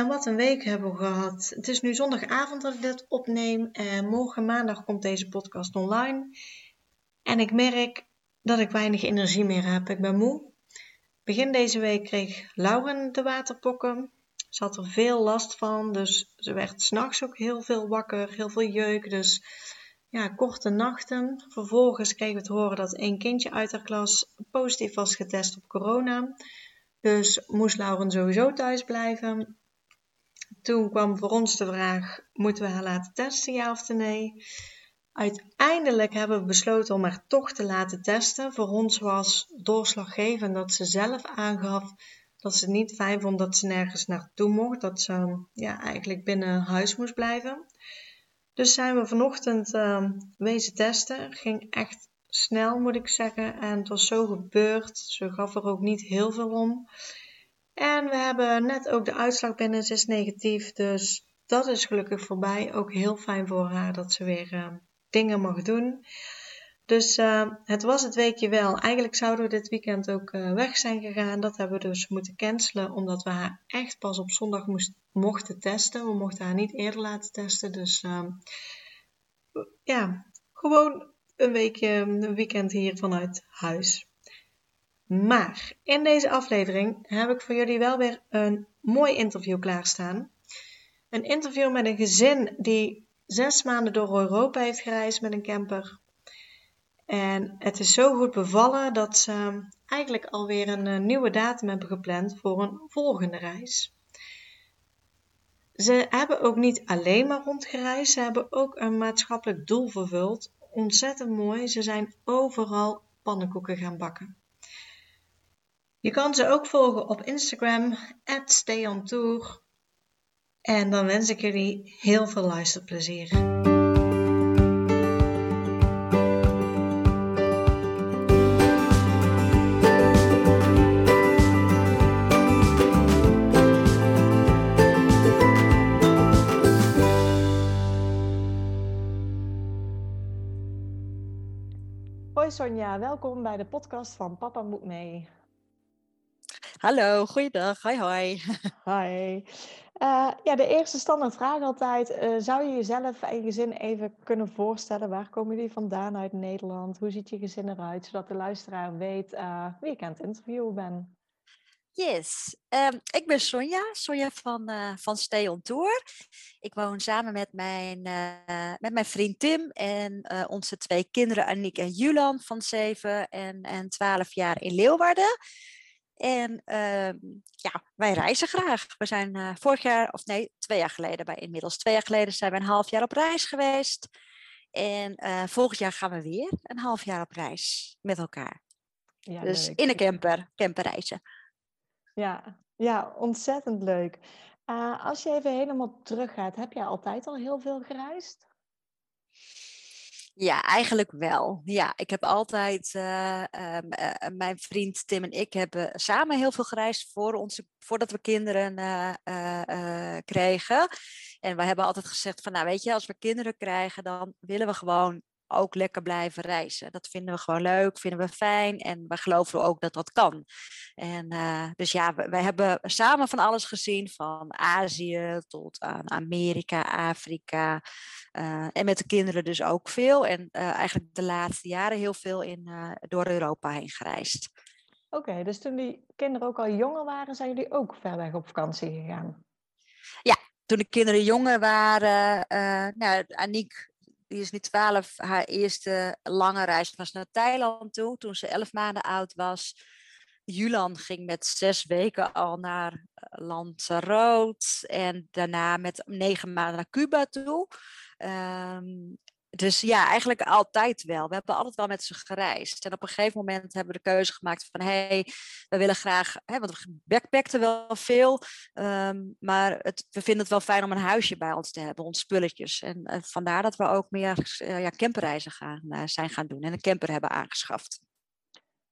En wat een week hebben we gehad. Het is nu zondagavond dat ik dit opneem en morgen maandag komt deze podcast online. En ik merk dat ik weinig energie meer heb. Ik ben moe. Begin deze week kreeg Lauren de waterpokken. Ze had er veel last van, dus ze werd s'nachts ook heel veel wakker, heel veel jeuk. Dus ja, korte nachten. Vervolgens kregen we te horen dat één kindje uit haar klas positief was getest op corona. Dus moest Lauren sowieso thuis blijven. Toen kwam voor ons de vraag: moeten we haar laten testen, ja of nee? Uiteindelijk hebben we besloten om haar toch te laten testen. Voor ons was doorslaggevend dat ze zelf aangaf dat ze het niet fijn vond dat ze nergens naartoe mocht. Dat ze ja, eigenlijk binnen huis moest blijven. Dus zijn we vanochtend uh, wezen testen. Ging echt snel, moet ik zeggen. En het was zo gebeurd. Ze gaf er ook niet heel veel om. En we hebben net ook de uitslag binnen. Ze is negatief. Dus dat is gelukkig voorbij. Ook heel fijn voor haar dat ze weer uh, dingen mag doen. Dus uh, het was het weekje wel. Eigenlijk zouden we dit weekend ook uh, weg zijn gegaan. Dat hebben we dus moeten cancelen, omdat we haar echt pas op zondag mochten testen. We mochten haar niet eerder laten testen. Dus uh, ja, gewoon een weekje, een weekend hier vanuit huis. Maar in deze aflevering heb ik voor jullie wel weer een mooi interview klaarstaan. Een interview met een gezin die zes maanden door Europa heeft gereisd met een camper. En het is zo goed bevallen dat ze eigenlijk alweer een eh, nieuwe datum hebben gepland voor een volgende reis. Ze hebben ook niet alleen maar rondgereisd, ze hebben ook een maatschappelijk doel vervuld. Ontzettend mooi, ze zijn overal pannenkoeken gaan bakken. Je kan ze ook volgen op Instagram, stayontour. En dan wens ik jullie heel veel luisterplezier. Hoi Sonja, welkom bij de podcast van Papa Moet Mee. Hallo, goeiedag. Hoi, hoi. Hi. Uh, ja, de eerste standaard vraag altijd. Uh, zou je jezelf en je gezin even kunnen voorstellen? Waar komen jullie vandaan uit Nederland? Hoe ziet je gezin eruit? Zodat de luisteraar weet uh, wie ik aan het interviewen ben. Yes, um, ik ben Sonja, Sonja van, van Stay on Tour. Ik woon samen met mijn, met mijn vriend Tim en onze twee kinderen Aniek en Julan van 7 en, en 12 jaar in Leeuwarden. En uh, ja, wij reizen graag. We zijn uh, vorig jaar, of nee, twee jaar geleden, bij inmiddels twee jaar geleden zijn we een half jaar op reis geweest. En uh, volgend jaar gaan we weer een half jaar op reis met elkaar. Ja, dus leuk. in een camper, camperreizen. Ja, ja, ontzettend leuk. Uh, als je even helemaal teruggaat, heb jij altijd al heel veel gereisd? Ja, eigenlijk wel. Ja, ik heb altijd, uh, uh, mijn vriend Tim en ik hebben samen heel veel gereisd voor onze, voordat we kinderen kregen. En we hebben altijd gezegd van, nou weet je, als we kinderen krijgen, dan willen we gewoon ook lekker blijven reizen. Dat vinden we gewoon leuk, vinden we fijn en we geloven ook dat dat kan. En uh, dus ja, we, wij hebben samen van alles gezien, van Azië tot aan Amerika, Afrika. Uh, en met de kinderen dus ook veel. En uh, eigenlijk de laatste jaren heel veel in, door Europa heen gereisd. Oké, okay, dus toen die kinderen ook al jonger waren, zijn jullie ook ver weg op vakantie gegaan? Ja, toen de kinderen jonger waren, nou, Aniek die is nu 12. Haar eerste lange reis was naar Thailand toe, toen ze 11 maanden oud was. Julan ging met zes weken al naar eh, Lanzarote en daarna met negen maanden naar Cuba toe. Um, dus ja, eigenlijk altijd wel. We hebben altijd wel met ze gereisd. En op een gegeven moment hebben we de keuze gemaakt van... hé, hey, we willen graag... Hè, want we backpackten wel veel. Um, maar het, we vinden het wel fijn om een huisje bij ons te hebben. Ons spulletjes. En uh, vandaar dat we ook meer uh, ja, camperreizen gaan, uh, zijn gaan doen. En een camper hebben aangeschaft.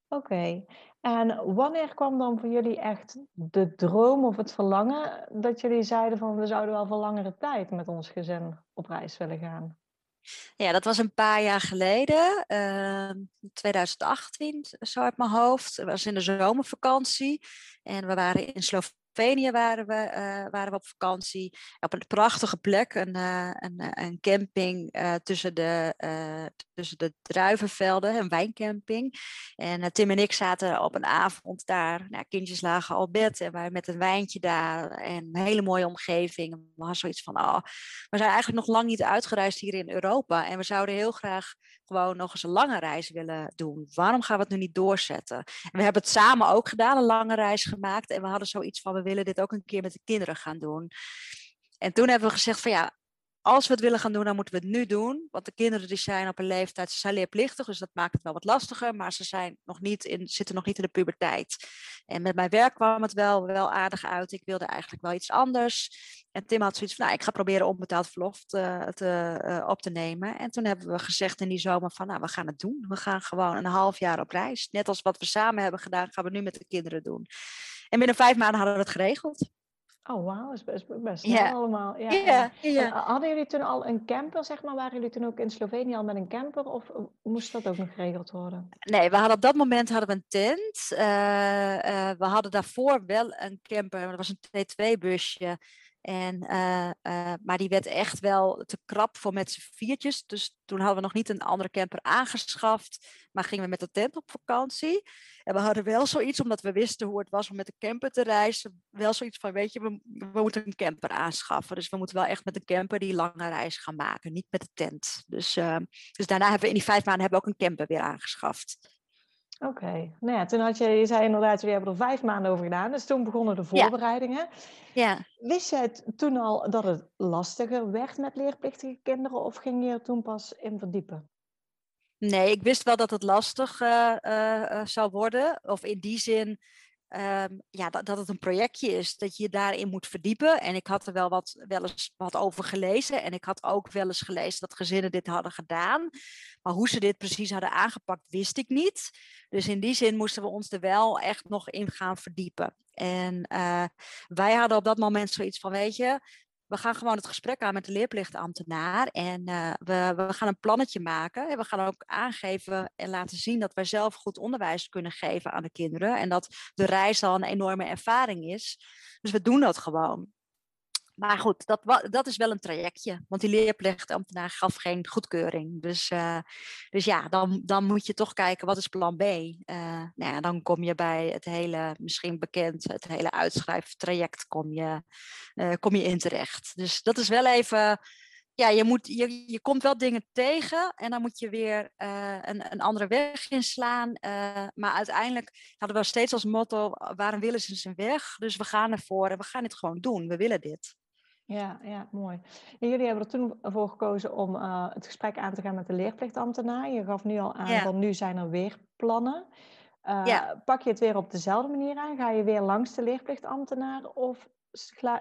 Oké. En wanneer kwam dan voor jullie echt de droom of het verlangen... dat jullie zeiden van... we zouden wel voor langere tijd met ons gezin op reis willen gaan? Ja, dat was een paar jaar geleden, uh, 2018, zo uit mijn hoofd. Het was in de zomervakantie en we waren in Slovenië Slovenië waren we, uh, waren we op vakantie. Op een prachtige plek, een, uh, een, eh, een, camping tussen, de, tussen de druivenvelden, een wijncamping. En Tim en ik zaten op een avond daar. Nou, kindjes lagen al bed en wij met een wijntje daar. En een hele mooie omgeving. We hadden zoiets van, oh, we zijn eigenlijk nog lang niet uitgereisd hier in Europa. En we zouden heel graag gewoon nog eens een lange reis willen doen. Waarom gaan we het nu niet doorzetten? En we hebben het samen ook gedaan, een lange reis gemaakt. En we hadden zoiets van, we willen dit ook een keer met de kinderen gaan doen. En toen hebben we gezegd van ja, als we het willen gaan doen, dan moeten we het nu doen. Want de kinderen die zijn op een leeftijd, ze zijn leerplichtig, dus dat maakt het wel wat lastiger. Maar ze zijn nog niet in, zitten nog niet in de puberteit. En met mijn werk kwam het wel, wel aardig uit. Ik wilde eigenlijk wel iets anders. En Tim had zoiets van, nou, ik ga proberen onbetaald verlof te, uh, op te nemen. En toen hebben we gezegd in die zomer van, nou, we gaan het doen. We gaan gewoon een half jaar op reis. Net als wat we samen hebben gedaan, gaan we nu met de kinderen doen. En binnen vijf maanden hadden we het geregeld. Oh, wauw, dat is best, best yeah. allemaal. Ja, ja. Hadden jullie toen al een camper, zeg maar? Waren jullie toen ook in Slovenië al met een camper? Of moest dat ook nog geregeld worden? Nee, we hadden op dat moment hadden we een tent. Uh, uh, we hadden daarvoor wel een camper. Dat was een T2-busje. En, uh, uh, maar die werd echt wel te krap voor met z'n viertjes. Dus toen hadden we nog niet een andere camper aangeschaft. Maar gingen we met de tent op vakantie. En we hadden wel zoiets, omdat we wisten hoe het was om met de camper te reizen. Wel zoiets van, weet je, we, moeten een camper aanschaffen. Dus we moeten wel echt met een camper die lange reis gaan maken. Niet met de tent. Dus, uh, dus daarna hebben we in die vijf maanden hebben we ook een camper weer aangeschaft. Oké, okay. nou ja, toen had je, je zei inderdaad, jullie hebben er vijf maanden over gedaan. Dus toen begonnen de voorbereidingen. Ja. ja. Wist jij toen al dat het lastiger werd met leerplichtige kinderen of ging je er toen pas in verdiepen? Nee, ik wist wel dat het lastig uh, uh, zou worden. Of in die zin um, ja, dat, dat het een projectje is, dat je je daarin moet verdiepen. En ik had er wel, wat, wel eens wat over gelezen. En ik had ook wel eens gelezen dat gezinnen dit hadden gedaan. Maar hoe ze dit precies hadden aangepakt, wist ik niet. Dus in die zin moesten we ons er wel echt nog in gaan verdiepen. En uh, wij hadden op dat moment zoiets van, weet je, we gaan gewoon het gesprek aan met de leerplichtambtenaar en uh, we, we gaan een plannetje maken. En we gaan ook aangeven en laten zien dat wij zelf goed onderwijs kunnen geven aan de kinderen en dat de reis al een enorme ervaring is. Dus we doen dat gewoon. Maar goed, dat, dat is wel een trajectje. Want die leerplichtambtenaar gaf geen goedkeuring. Dus, uh, dus ja, dan, dan moet je toch kijken, wat is plan B? Uh, nou ja, dan kom je bij het hele, misschien bekend, het hele uitschrijftraject kom je, uh, kom je in terecht. Dus dat is wel even, ja, je, moet, je, je komt wel dingen tegen en dan moet je weer een, een andere weg inslaan. maar uiteindelijk hadden we steeds als motto, waarom willen ze zijn weg? Dus we gaan ervoor we gaan dit gewoon doen. We willen dit. Ja, ja, mooi. En jullie hebben er toen voor gekozen om uh, het gesprek aan te gaan met de leerplichtambtenaar. Je gaf nu al aan ja. van nu zijn er weer plannen. Uh, ja. Pak je het weer op dezelfde manier aan? Ga je weer langs de leerplichtambtenaar of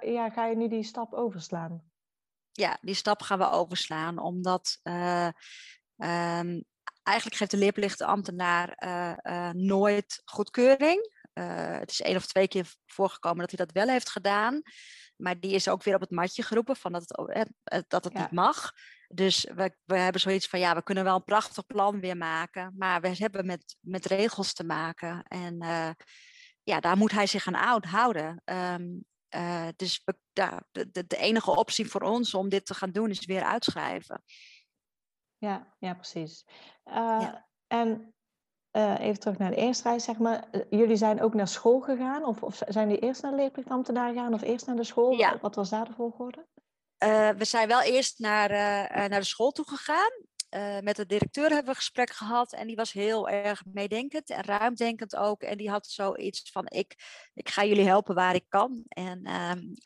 ja, ga je nu die stap overslaan? Ja, die stap gaan we overslaan, omdat uh, um, eigenlijk geeft de leerplichtambtenaar nooit goedkeuring. het is één of twee keer voorgekomen dat hij dat wel heeft gedaan. Maar die is ook weer op het matje geroepen van dat het, dat het niet mag. Dus we, we hebben zoiets van, ja, we kunnen wel een prachtig plan weer maken. Maar we hebben met, met regels te maken. En uh, ja, daar moet hij zich aan houden. Um, uh, dus we, ja, de, de, de, enige optie voor ons om dit te gaan doen is weer uitschrijven. Ja, ja precies. Uh, ja. En uh, even terug naar de eerste reis, zeg maar. Eh, jullie zijn ook naar school gegaan? Of, of zijn jullie eerst naar de leerplichtambtenaar gegaan of eerst naar de school? Ja. Wat was daar de volgorde? Uh, we zijn wel eerst naar, naar de school toe gegaan. Uh, met de directeur hebben we een gesprek gehad en die was heel erg meedenkend en ruimdenkend ook. En die had zoiets van, ik, ik ga jullie helpen waar ik kan. En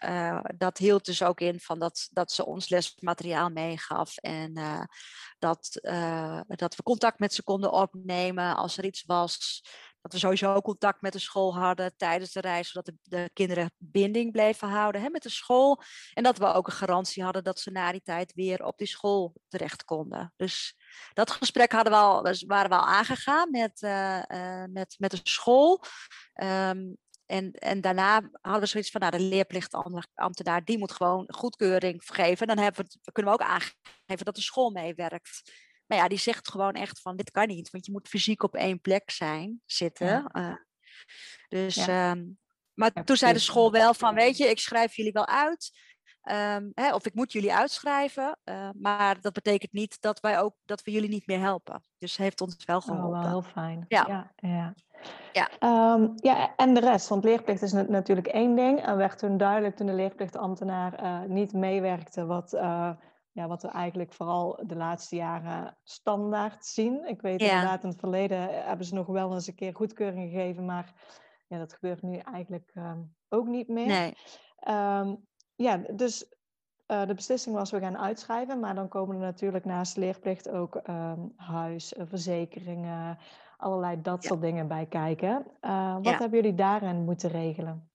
uh, dat hield dus ook in van dat, dat ze ons lesmateriaal meegaf en dat, dat we contact met ze konden opnemen als er iets was dat we sowieso contact met de school hadden tijdens de reis, zodat de, de, kinderen binding bleven houden hè, met de school. En dat we ook een garantie hadden dat ze na die tijd weer op die school terecht konden. Dus dat gesprek hadden we al, waren we al aangegaan met, uh, met, met de school. Ehm, en, en daarna hadden we zoiets van, nou, de leerplichtambtenaar, die moet gewoon goedkeuring geven. Dan hebben we, kunnen we ook aangeven dat de school meewerkt. Maar ja, die zegt gewoon echt van dit kan niet, want je moet fysiek op één plek zijn, zitten. Uh, dus, ehm, maar toen zei de school wel van, weet je, ik schrijf jullie wel uit. Um, hè, of ik moet jullie uitschrijven, uh, maar dat betekent niet dat wij ook dat we jullie niet meer helpen. Dus heeft ons wel geholpen. Oh, wel heel fijn. Ja. Ja, ja. Ja. Um, ja, en de rest, want leerplicht is natuurlijk één ding. En werd toen duidelijk toen de leerplichtambtenaar uh, niet meewerkte, wat ja, wat we eigenlijk vooral de laatste jaren standaard zien. Ik weet ja. inderdaad, in het verleden hebben ze nog wel eens een keer goedkeuring gegeven, maar ja, dat gebeurt nu eigenlijk um, ook niet meer. Nee. Um, ja, dus uh, de beslissing was we gaan uitschrijven, maar dan komen er natuurlijk naast leerplicht ook um, huis, uh, verzekeringen, allerlei dat ja. soort dingen bij kijken. Uh, wat ja. hebben jullie daarin moeten regelen?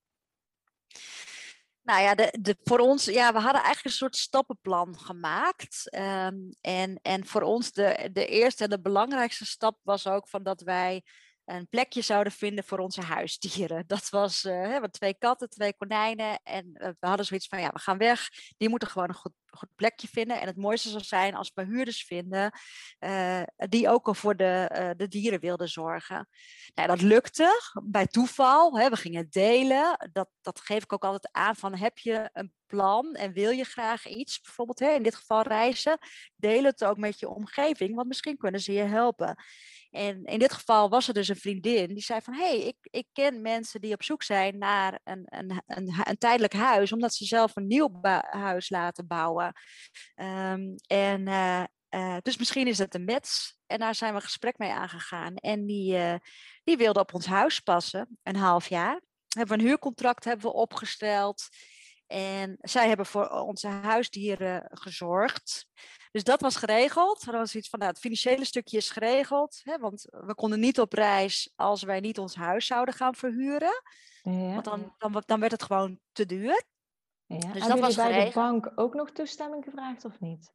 Nou ja, de, de, voor ons, ja, we hadden eigenlijk een soort stappenplan gemaakt. Um, en, en voor ons de, de eerste en de belangrijkste stap was ook van dat wij een plekje zouden vinden voor onze huisdieren. Dat was uh, twee katten, twee konijnen. En uh, we hadden zoiets van, ja, we gaan weg. Die moeten gewoon een goed, plekje vinden. En het mooiste zou zijn als we huurders vinden uh, die ook al voor de, de dieren wilden zorgen. Nou, dat lukte bij toeval. Hè, we gingen delen. Dat, dat geef ik ook altijd aan van, heb je een plan en wil je graag iets, bijvoorbeeld hè, in dit geval reizen, deel het ook met je omgeving, want misschien kunnen ze je helpen. En in dit geval was er dus een vriendin die zei van... hé, hey, ik, ik ken mensen die op zoek zijn naar een, een, een, een tijdelijk huis... omdat ze zelf een nieuw huis laten bouwen. Um, en uh, uh, dus misschien is het een match. En daar zijn we gesprek mee aangegaan. En die, uh, die wilde op ons huis passen, een half jaar. Hebben we een huurcontract hebben we opgesteld... En zij hebben voor onze huisdieren gezorgd. Dus dat was geregeld. Er was iets van, nou, het financiële stukje is geregeld. Hè, want we konden niet op reis als wij niet ons huis zouden gaan verhuren. Ja. Want dan, dan, dan werd het gewoon te duur. Ja. Dus hebben dat was bij geregeld. de bank ook nog toestemming gevraagd of niet?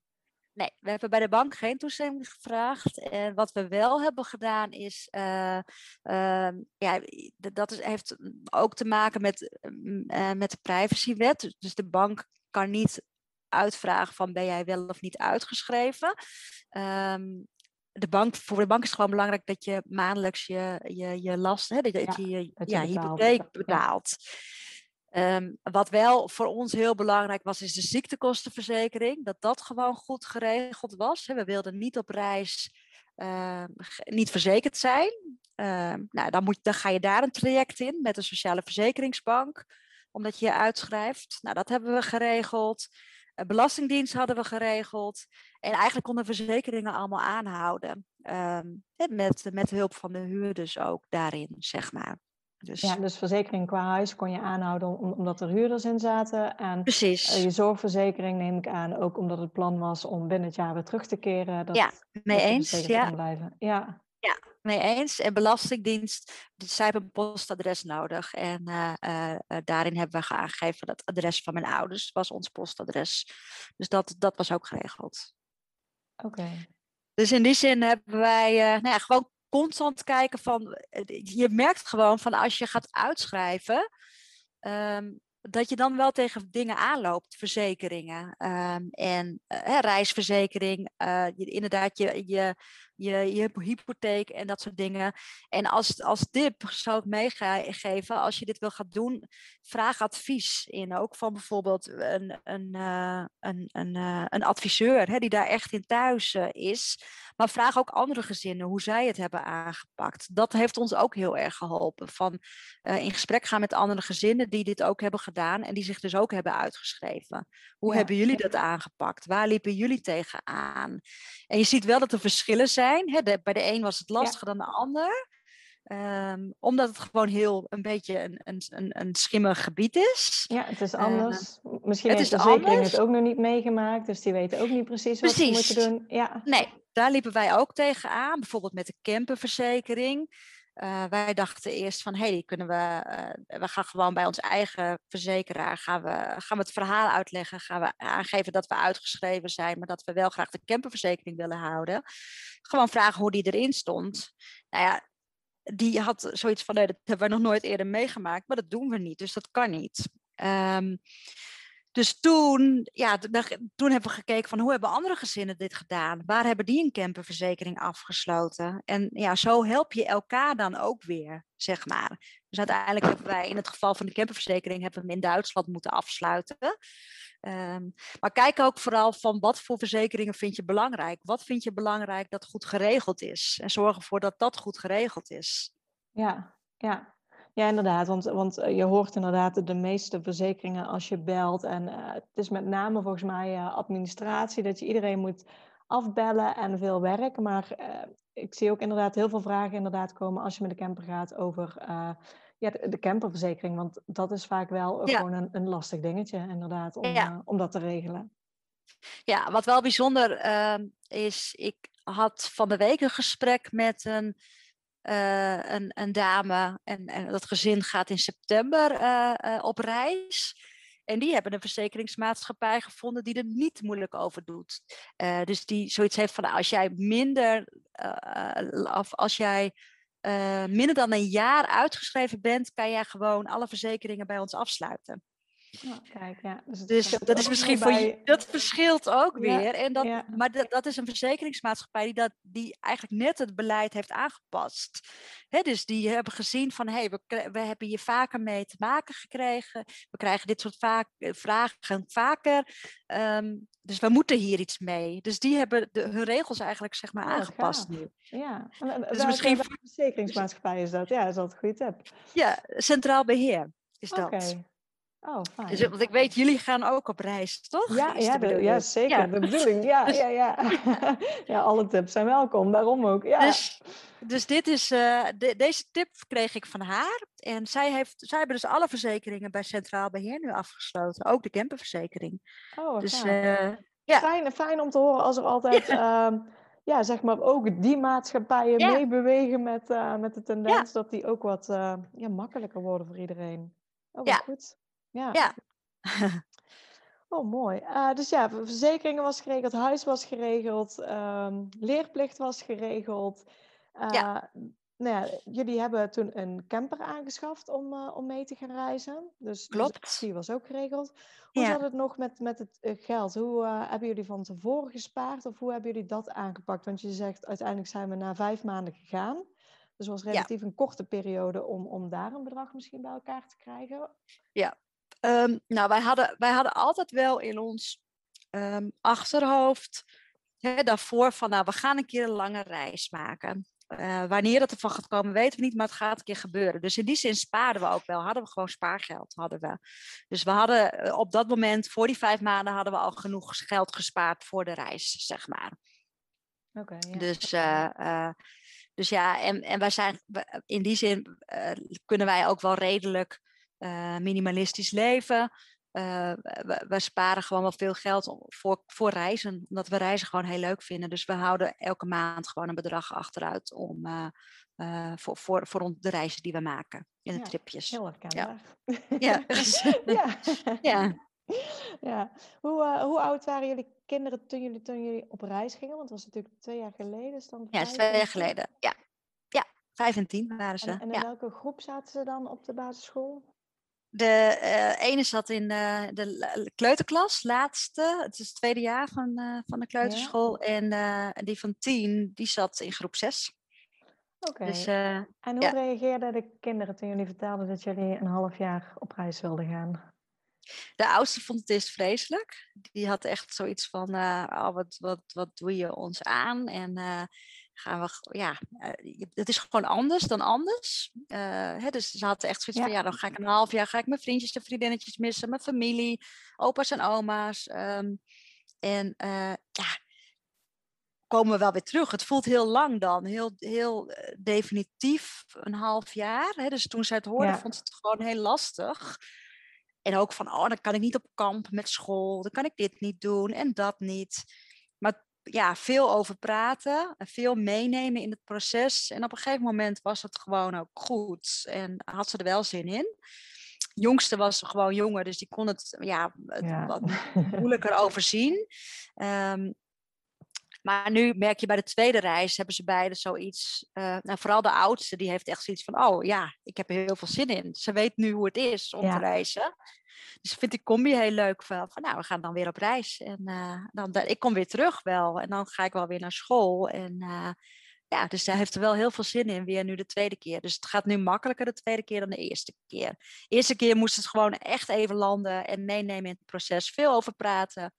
Nee, we hebben bij de bank geen toestemming gevraagd. En wat we wel hebben gedaan is, uh, uh, ja, dat is, heeft ook te maken met, uh, met de privacywet. Dus de bank kan niet uitvragen van ben jij wel of niet uitgeschreven. Um, de bank, voor de bank is het gewoon belangrijk dat je maandelijks je, je, je last, hè, dat, ja, je je, ja, hypotheek betaalt. Um, wat wel voor ons heel belangrijk was, is de ziektekostenverzekering. Dat dat gewoon goed geregeld was. We wilden niet op reis uh, niet verzekerd zijn. Uh, nou, dan, moet, dan ga je daar een traject in met een sociale verzekeringsbank, omdat je je uitschrijft. Nou, dat hebben we geregeld. Belastingdienst hadden we geregeld. En eigenlijk konden verzekeringen allemaal aanhouden. Met, met hulp van de huurders ook daarin, zeg maar. Dus... Ja, dus verzekering qua huis kon je aanhouden omdat er huurders in zaten. En Precies. je zorgverzekering neem ik aan, ook omdat het plan was om binnen het jaar weer terug te keren. Dat, ja, mee eens. Ja. Blijven. ja, ja, mee eens. En Belastingdienst, zij hebben een postadres nodig. En uh, uh, daarin hebben we aangegeven dat het adres van mijn ouders was ons postadres. Dus dat, dat was ook geregeld. Oké. Okay. Dus in die zin hebben wij nou ja, gewoon constant kijken van, je merkt gewoon van als je gaat uitschrijven, um, dat je dan wel tegen dingen aanloopt, verzekeringen um, en uh, reisverzekering. Je, inderdaad, je, je, je, je hypotheek en dat soort dingen. En als, als tip zou ik meegeven, als je dit wil gaan doen, vraag advies in. Ook van bijvoorbeeld een, een, uh, een, een, uh, een adviseur hè, die daar echt in thuis uh, is. Maar vraag ook andere gezinnen hoe zij het hebben aangepakt. Dat heeft ons ook heel erg geholpen. Van in gesprek gaan met andere gezinnen die dit ook hebben gedaan en die zich dus ook hebben uitgeschreven. Hoe ja. hebben jullie dat aangepakt? Waar liepen jullie tegenaan? En je ziet wel dat er verschillen zijn. Hè? De, bij de een was het lastiger ja. dan de ander. Um, omdat het gewoon heel een beetje een, een, een, een schimmig gebied is. Ja, het is anders. Uh, Misschien het heeft de verzekering het ook nog niet meegemaakt, dus die weten ook niet precies, precies. wat ze moeten doen. Ja. Nee, daar liepen wij ook tegenaan. Bijvoorbeeld met de camperverzekering. Uh, wij dachten eerst van, hé, hey, kunnen we, uh, we gaan gewoon bij ons eigen verzekeraar, gaan we, gaan we het verhaal uitleggen, gaan we aangeven dat we uitgeschreven zijn, maar dat we wel graag de camperverzekering willen houden. Gewoon vragen hoe die erin stond. Nou ja, die had zoiets van, nee, dat hebben we nog nooit eerder meegemaakt, maar dat doen we niet, dus dat kan niet. Um, dus toen, ja, toen hebben we gekeken van hoe hebben andere gezinnen dit gedaan? Waar hebben die een camperverzekering afgesloten? En ja, zo help je elkaar dan ook weer, zeg maar. Dus uiteindelijk hebben wij in het geval van de camperverzekering hebben we hem in Duitsland moeten afsluiten. Um, maar kijk ook vooral van wat voor verzekeringen vind je belangrijk? Wat vind je belangrijk dat goed geregeld is? En zorg ervoor dat dat goed geregeld is. Ja, ja. Ja, inderdaad. Want, want eh, je hoort inderdaad de meeste verzekeringen als je belt. En uh, het is met name volgens mij uh, administratie, dat je iedereen moet afbellen en veel werk. Maar ik zie ook inderdaad heel veel vragen inderdaad komen als je met de camper gaat over ja, de, de, camperverzekering. Want dat is vaak wel ja. gewoon een, een, lastig dingetje inderdaad om, ja. om dat te regelen. Ja, wat wel bijzonder ehm, is, ik had van de week een gesprek met een uh, een, een, dame en, en, dat gezin gaat in september uh, uh, op reis. En die hebben een verzekeringsmaatschappij gevonden die er niet moeilijk over doet. dus die zoiets heeft van als jij minder, of als jij minder dan een jaar uitgeschreven bent, kan jij gewoon alle verzekeringen bij ons afsluiten. Kijk, ja. Dus, dus dat is misschien voor je, dat verschilt ook weer. En dat, ja. Maar dat, dat is een verzekeringsmaatschappij die, dat, die eigenlijk net het beleid heeft aangepast. He, dus die hebben gezien van hé, hey, we, we hebben hier vaker mee te maken gekregen. We krijgen dit soort vaak, eh, vragen vaker. Um, dus we moeten hier iets mee. Dus die hebben de, hun regels eigenlijk zeg maar aangepast nu. Ja, en, dus misschien verzekeringsmaatschappij is dat. Ja, is dat een goede tip. Ja, centraal beheer is dat. Oh, fijn. Dus, want ik weet, jullie gaan ook op reis, toch? Ja, ja, de, ja zeker. Ja. De bedoeling, ja, ja, ja. ja, alle tips zijn welkom, daarom ook. Ja. Dus, dus dit is, uh, de, deze tip kreeg ik van haar. En zij, heeft, zij hebben dus alle verzekeringen bij Centraal Beheer nu afgesloten. Ook de camperverzekering. Oh, dus, uh, ja. Fijn, fijn om te horen als er altijd... Ja. Uh, ja, zeg maar ook die maatschappijen meebewegen met, uh, met de tendens dat die ook wat ja, makkelijker worden voor iedereen. Oh, ja. goed. Ja. ja. oh, mooi. Uh, dus ja, verzekeringen was geregeld, huis was geregeld, um, leerplicht was geregeld. Uh, ja. Nou ja, jullie hebben toen een camper aangeschaft om, uh, om mee te gaan reizen. Dus, Klopt. Dus die was ook geregeld. Hoe ja. zat het nog met, met het geld? Hoe hebben jullie van tevoren gespaard of hoe hebben jullie dat aangepakt? Want je zegt uiteindelijk zijn we na vijf maanden gegaan. Dus was relatief ja. een korte periode om, om daar een bedrag misschien bij elkaar te krijgen. Ja, Um, nou, wij hadden, wij hadden altijd wel in ons um, achterhoofd hè, daarvoor van, nou, we gaan een keer een lange reis maken. Uh, wanneer dat ervan gaat komen, weten we niet, maar het gaat een keer gebeuren. Dus in die zin spaarden we ook wel. Hadden we gewoon spaargeld, hadden we. Dus we hadden eh, op dat moment, voor die vijf maanden, hadden we al genoeg geld gespaard voor de reis, zeg maar. Oké. Okay, ja. Dus, uh, uh, dus ja, en, en wij zijn in die zin kunnen wij ook wel redelijk uh, minimalistisch leven. Uh, we, we, sparen gewoon wel veel geld voor, voor reizen, omdat we reizen gewoon heel leuk vinden. Dus we houden elke maand gewoon een bedrag achteruit om, uh, voor, voor, voor de reizen die we maken in de ja, tripjes. Heel herkenbaar. Ja. Ja. ja. ja. Hoe, hoe oud waren jullie kinderen toen jullie, toen jullie op reis gingen? Want dat was natuurlijk twee jaar geleden. Dan ja, twee jaar geleden. Ja. ja, vijf en tien waren ze. En, en in welke groep zaten ze dan op de basisschool? De uh, ene zat in uh, de kleuterklas, laatste. Het is het tweede jaar van, uh, van de kleuterschool. Ja. En die van tien, die zat in groep zes. Oké. Dus, en hoe ja. reageerden de kinderen toen jullie vertelden dat jullie een half jaar op reis wilden gaan? De oudste vond het eerst vreselijk. Die had echt zoiets van, oh, wat, wat, wat doe je ons aan? En gaan we, ja, uh, het is gewoon anders dan anders. Uh, hè, dus ze hadden echt zoiets van, ja, dan ga ik een half jaar, ga ik mijn vriendjes en vriendinnetjes missen, mijn familie, opa's en oma's. Um, en uh, ja, komen we wel weer terug. Het voelt heel lang dan, heel, heel definitief, een half jaar. Hè, dus toen zij het hoorde, vond ze het gewoon heel lastig. En ook van, oh, dan kan ik niet op kamp met school, dan kan ik dit niet doen en dat niet. Maar ja, veel over praten, veel meenemen in het proces. En op een gegeven moment was het gewoon ook goed en had ze er wel zin in. Jongste was gewoon jonger, dus die kon het, ja, het wat moeilijker overzien. Um, maar nu merk je bij de tweede reis hebben ze beide zoiets. Uh, nou, vooral de oudste, die heeft echt zoiets van: oh ja, ik heb er heel veel zin in. Ze weet nu hoe het is om te reizen. Dus ik vind die combi heel leuk. Van, van nou, we gaan dan weer op reis. En uh, dan, ik kom weer terug wel. En dan ga ik wel weer naar school. En uh, ja, dus hij heeft er wel heel veel zin in, weer nu de tweede keer. Dus het gaat nu makkelijker de tweede keer dan de eerste keer. De eerste keer moest het gewoon echt even landen en meenemen in het proces. Veel over praten.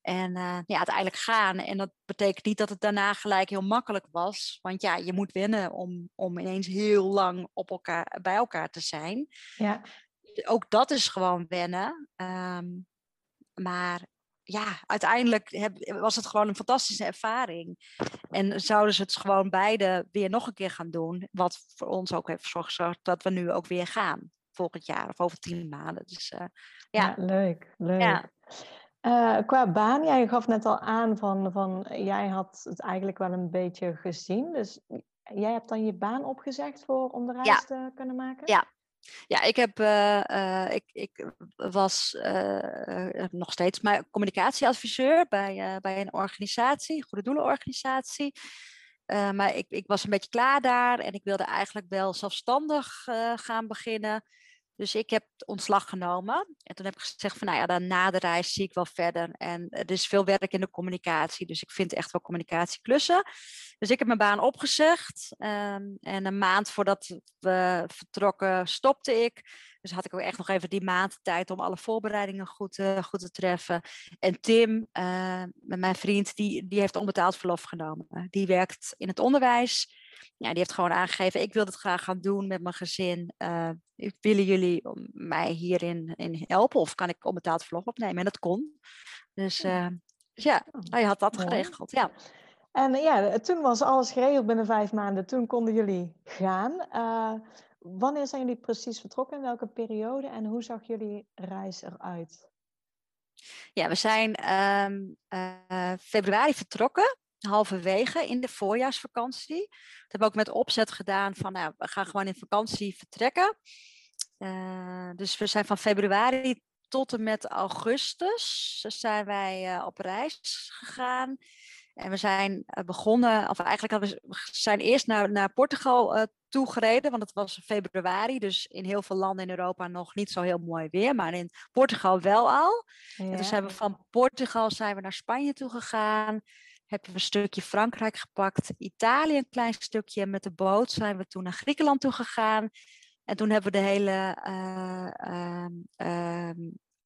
En uh, ja, uiteindelijk gaan. En dat betekent niet dat het daarna gelijk heel makkelijk was. Want ja, je moet wennen om, om ineens heel lang op elkaar, bij elkaar te zijn. Ja ook dat is gewoon wennen. Um, maar ja, uiteindelijk heb, was het gewoon een fantastische ervaring. En zouden ze het gewoon beide weer nog een keer gaan doen. Wat voor ons ook heeft gezorgd dat we nu ook weer gaan. Volgend jaar of over tien maanden. Dus uh, ja. ja. Leuk, leuk. Ja. Uh, qua baan, jij gaf net al aan van, van jij had het eigenlijk wel een beetje gezien. Dus jij hebt dan je baan opgezegd voor, om de reis ja. te kunnen maken? Ja, ja, ik, heb, uh, ik, ik was uh, nog steeds maar communicatieadviseur bij, bij een organisatie, een goede doelenorganisatie. maar ik, ik was een beetje klaar daar en ik wilde eigenlijk wel zelfstandig gaan beginnen. Dus ik heb ontslag genomen. En toen heb ik gezegd van, nou ja, dan na de reis zie ik wel verder. En er is veel werk in de communicatie. Dus ik vind echt wel communicatieklussen. Dus ik heb mijn baan opgezegd. Ehm, en een maand voordat we vertrokken stopte ik. Dus had ik ook echt nog even die maand tijd om alle voorbereidingen goed, uh, goed te treffen. En Tim, uh, mijn vriend, die, die heeft onbetaald verlof genomen. Die werkt in het onderwijs ja, die heeft gewoon aangegeven, ik wil het graag gaan doen met mijn gezin. Uh, willen jullie mij hierin in helpen of kan ik onbetaald vlog opnemen? En dat kon. Dus, uh, dus ja, hij had dat geregeld. Ja. En ja, toen was alles geregeld binnen vijf maanden. Toen konden jullie gaan. Uh, wanneer zijn jullie precies vertrokken? In welke periode? En hoe zag jullie reis eruit? Ja, we zijn um, februari vertrokken halverwege in de voorjaarsvakantie. Dat hebben we ook met opzet gedaan van nou, we gaan gewoon in vakantie vertrekken. Uh, dus we zijn van februari tot en met augustus zijn wij uh, op reis gegaan. En we zijn uh, begonnen, of eigenlijk we, we zijn eerst naar, naar Portugal toegereden, want het was februari, dus in heel veel landen in Europa nog niet zo heel mooi weer, maar in Portugal wel al. Ja. En toen zijn we van Portugal zijn we naar Spanje toe gegaan hebben we een stukje Frankrijk gepakt, Italië een klein stukje. Met de boot zijn we toen naar Griekenland toe gegaan. En toen hebben we de hele uh,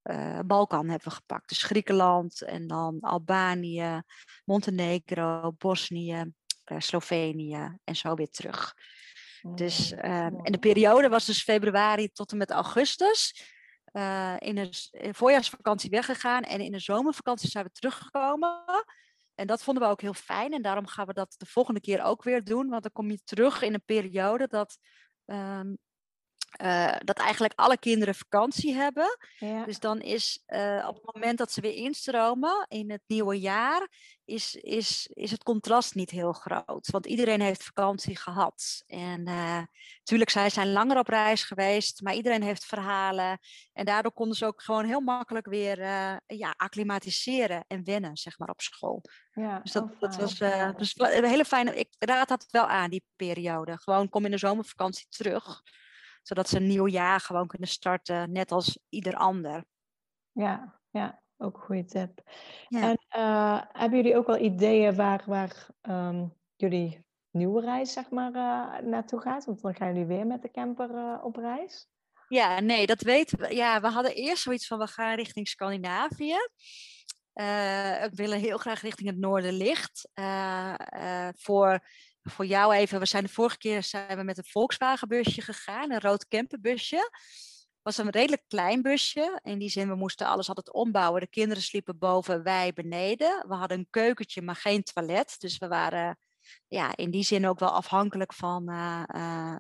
uh, Balkan hebben we gepakt. Dus Griekenland en dan Albanië, Montenegro, Bosnië, eh, Slovenië en zo weer terug. Dus, ehm, en de periode was dus februari tot en met augustus. Uh, in de voorjaarsvakantie weggegaan en in de zomervakantie zijn we teruggekomen. En dat vonden we ook heel fijn. En daarom gaan we dat de volgende keer ook weer doen. Want dan kom je terug in een periode dat um, uh, dat eigenlijk alle kinderen vakantie hebben. Ja. Dus dan is uh, op het moment dat ze weer instromen in het nieuwe jaar, is, is, is het contrast niet heel groot. Want iedereen heeft vakantie gehad. En natuurlijk, uh, zij zijn langer op reis geweest, maar iedereen heeft verhalen. En daardoor konden ze ook gewoon heel makkelijk weer ja, acclimatiseren en wennen, zeg maar, op school. Ja, dus dat, dat was dus een hele fijne. Ik raad dat wel aan, die periode. Gewoon kom in de zomervakantie terug. Zodat ze een nieuw jaar gewoon kunnen starten, net als ieder ander. Ja, ja, ook een goede tip. En uh, hebben jullie ook wel ideeën waar, waar um, jullie nieuwe reis zeg maar, uh, naartoe gaat? Want dan gaan jullie weer met de camper uh, op reis. Ja, nee, dat weten we. Ja, we hadden eerst zoiets van we gaan richting Scandinavië. Uh, we willen heel graag richting het noorderlicht. Uh, uh, voor, voor jou even, we zijn de vorige keer zijn we met een Volkswagen busje gegaan, een rood camperbusje was een redelijk klein busje. In die zin, we moesten alles altijd ombouwen. De kinderen sliepen boven, wij beneden. We hadden een keukentje, maar geen toilet. Dus we waren ja, in die zin ook wel afhankelijk van, uh,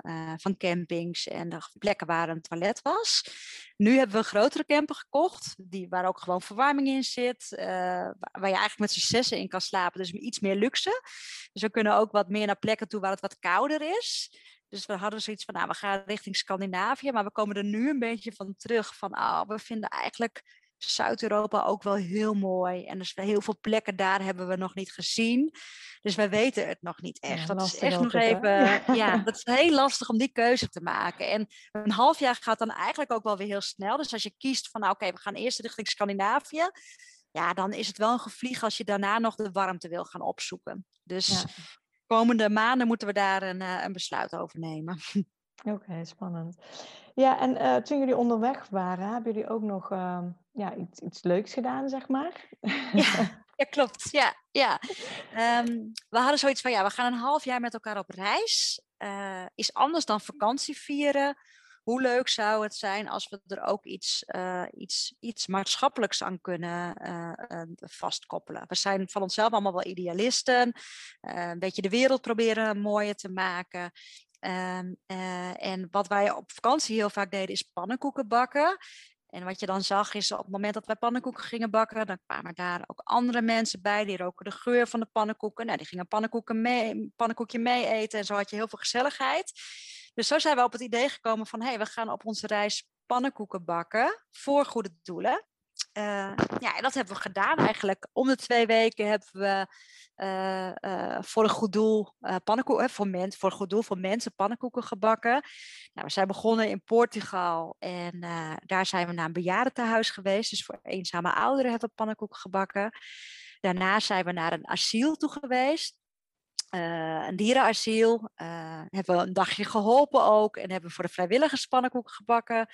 uh, van campings en de plekken waar een toilet was. Nu hebben we een grotere camper gekocht, die, waar ook gewoon verwarming in zit, waar je eigenlijk met z'n zessen in kan slapen, dus iets meer luxe. Dus we kunnen ook wat meer naar plekken toe waar het wat kouder is. Dus we hadden zoiets van, nou, we gaan richting Scandinavië, maar we komen er nu een beetje van terug. Van, oh, we vinden eigenlijk Zuid-Europa ook wel heel mooi. En dus heel veel plekken daar hebben we nog niet gezien. Dus wij weten het nog niet echt. Ja, dat is echt nog even. Ja, dat is heel lastig om die keuze te maken. En een half jaar gaat dan eigenlijk ook wel weer heel snel. Dus als je kiest van, nou, oké, we gaan eerst richting Scandinavië. Ja, dan is het wel een gevlieg als je daarna nog de warmte wil gaan opzoeken. Dus ja komende maanden moeten we daar een, uh, een besluit over nemen. Oké, spannend. Ja, en uh, toen jullie onderweg waren, hebben jullie ook nog uh, ja, iets, iets leuks gedaan, zeg maar? Ja, ja klopt. Ja, ja. Um, we hadden zoiets van, ja, we gaan een half jaar met elkaar op reis. Uh, is anders dan vakantie vieren hoe leuk zou het zijn als we er ook iets, uh, iets, iets maatschappelijks aan kunnen uh, vastkoppelen. We zijn van onszelf allemaal wel idealisten, een beetje de wereld proberen mooier te maken. Um, en wat wij op vakantie heel vaak deden is pannenkoeken bakken. En wat je dan zag is op het moment dat wij pannenkoeken gingen bakken, dan kwamen daar ook andere mensen bij. Die roken de geur van de pannenkoeken. Nou, die gingen pannenkoeken mee, pannenkoekje mee eten. En zo had je heel veel gezelligheid. Dus zo zijn we op het idee gekomen van, hé, hey, we gaan op onze reis pannenkoeken bakken voor goede doelen. Uh, ja, en dat hebben we gedaan eigenlijk. Om de twee weken hebben we uh, uh, voor een goed doel pannenkoeken, voor, men, voor een goed doel voor mensen pannenkoeken gebakken. Nou, we zijn begonnen in Portugal en daar zijn we naar een bejaardentehuis geweest. Dus voor eenzame ouderen hebben we pannenkoeken gebakken. Daarna zijn we naar een asiel toe geweest. Een dierenasiel. Hebben we een dagje geholpen ook. En hebben we voor de vrijwilligers pannenkoeken gebakken.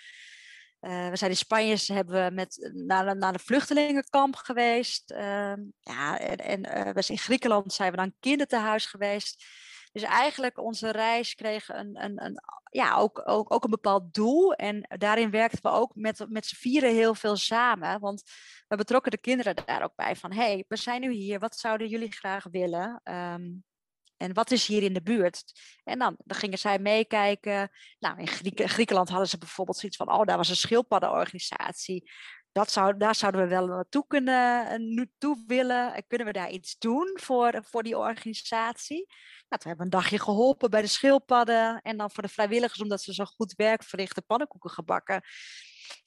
Uh, we zijn in Spanje, hebben we met, naar, naar de vluchtelingenkamp geweest. Ehm, ja, en, en we zijn in Griekenland zijn we naar een kinderthuis geweest. Dus eigenlijk onze reis kreeg een, een, een, ja, ook, ook, ook een bepaald doel. En daarin werkten we ook met, met z'n vieren heel veel samen. Want we betrokken de kinderen daar ook bij. Van, hé, hey, we zijn nu hier. Wat zouden jullie graag willen? Um, en wat is hier in de buurt? En dan, gingen zij meekijken. Nou, in Griekenland hadden ze bijvoorbeeld zoiets van: oh, daar was een schildpaddenorganisatie. Dat zou, daar zouden we wel naartoe kunnen eh, naartoe willen. Kunnen we daar iets doen voor, voor die organisatie? Nou, toen hebben een dagje geholpen bij de schildpadden. En dan voor de vrijwilligers, omdat ze zo goed werk verrichten, pannenkoeken gebakken.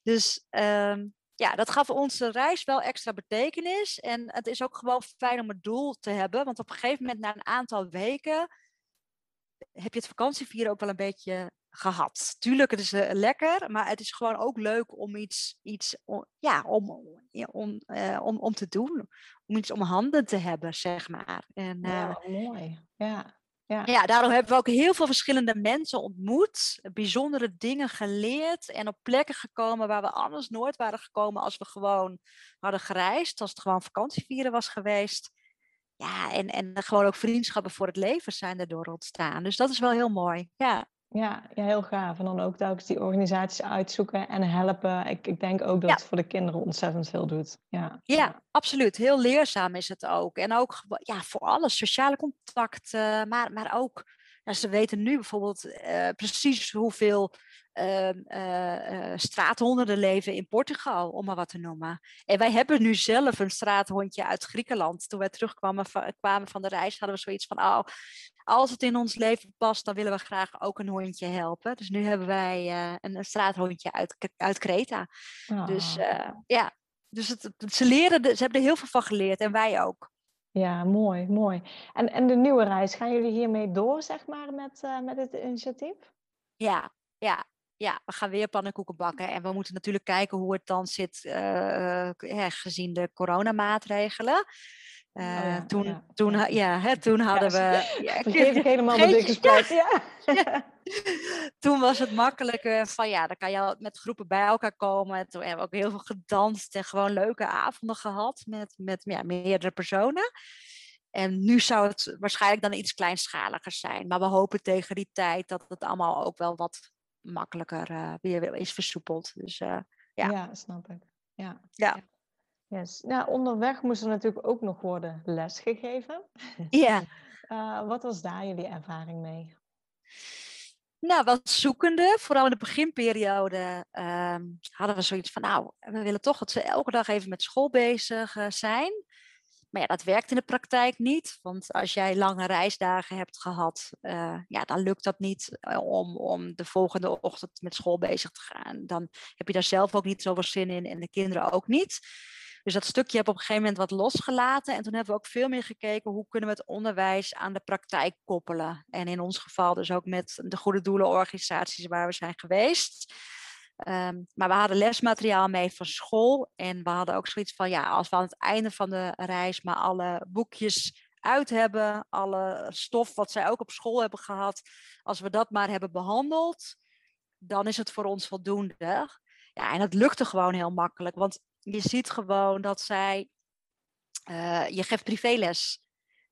Dus um, ja, dat gaf onze reis wel extra betekenis. En het is ook gewoon fijn om het doel te hebben. Want op een gegeven moment, na een aantal weken, heb je het vakantievieren ook wel een beetje gehad. Tuurlijk, het is uh, lekker, maar het is gewoon ook leuk om iets, iets ja, om, om, uh, om, om te doen. Om iets om handen te hebben, zeg maar. En, uh, ja, mooi. Ja. Ja. daarom hebben we ook heel veel verschillende mensen ontmoet, bijzondere dingen geleerd en op plekken gekomen waar we anders nooit waren gekomen als we gewoon hadden gereisd, als het gewoon vakantievieren was geweest. Ja, en, en gewoon ook vriendschappen voor het leven zijn erdoor ontstaan. Dus dat is wel heel mooi. Ja. Ja, ja, heel gaaf. En dan ook telkens die organisaties uitzoeken en helpen. Ik, ik denk ook dat het voor de kinderen ontzettend veel doet. Ja. ja, absoluut. Heel leerzaam is het ook. En ook ja, voor alles, sociale contacten, maar, maar ook, ja, ze weten nu bijvoorbeeld uh, precies hoeveel uh, uh, straathonden er leven in Portugal, om maar wat te noemen. En wij hebben nu zelf een straathondje uit Griekenland. Toen wij terugkwamen van, kwamen van de reis, hadden we zoiets van, oh, als het in ons leven past, dan willen we graag ook een hondje helpen. Dus nu hebben wij uh, een, straathondje uit, uit Kreta. Oh. Dus uh, ja, dus het, ze, leren, ze hebben er heel veel van geleerd en wij ook. Ja, mooi, mooi. En, en de nieuwe reis, gaan jullie hiermee door, zeg maar, met, uh, met het initiatief? Ja, ja. ja, we gaan weer pannenkoeken bakken. En we moeten natuurlijk kijken hoe het dan zit, uh, gezien de coronamaatregelen. Uh, oh ja, toen, ja. Toen, ja, hè, toen hadden we. Ja, Vergeet ik helemaal de dikke spijt. Ja. toen was het makkelijker van ja, dan kan je met groepen bij elkaar komen. Toen hebben we ook heel veel gedanst en gewoon leuke avonden gehad met, met ja, meerdere personen. En nu zou het waarschijnlijk dan iets kleinschaliger zijn. Maar we hopen tegen die tijd dat het allemaal ook wel wat makkelijker uh, weer is versoepeld. Dus uh, ja. Ja, snap ik. Ja. ja. Yes. Nou, onderweg moest er natuurlijk ook nog worden lesgegeven. Ja. uh, wat was daar jullie ervaring mee? Nou, wat zoekende. Vooral in de beginperiode uh, hadden we zoiets van, nou, we willen toch dat ze elke dag even met school bezig zijn. Maar ja, dat werkt in de praktijk niet. Want als jij lange reisdagen hebt gehad, uh, ja, dan lukt dat niet eh, om, om de volgende ochtend met school bezig te gaan. Dan heb je daar zelf ook niet zoveel zin in en de kinderen ook niet. Dus dat stukje heb op een gegeven moment wat losgelaten. En toen hebben we ook veel meer gekeken hoe kunnen we het onderwijs aan de praktijk koppelen. En in ons geval dus ook met de goede doelenorganisaties waar we zijn geweest. Um, maar we hadden lesmateriaal mee van school. En we hadden ook zoiets van, ja, als we aan het einde van de reis maar alle boekjes uit hebben, alle stof wat zij ook op school hebben gehad, als we dat maar hebben behandeld, dan is het voor ons voldoende. Ja, en dat lukte gewoon heel makkelijk, want je ziet gewoon dat zij, uh, je geeft privéles.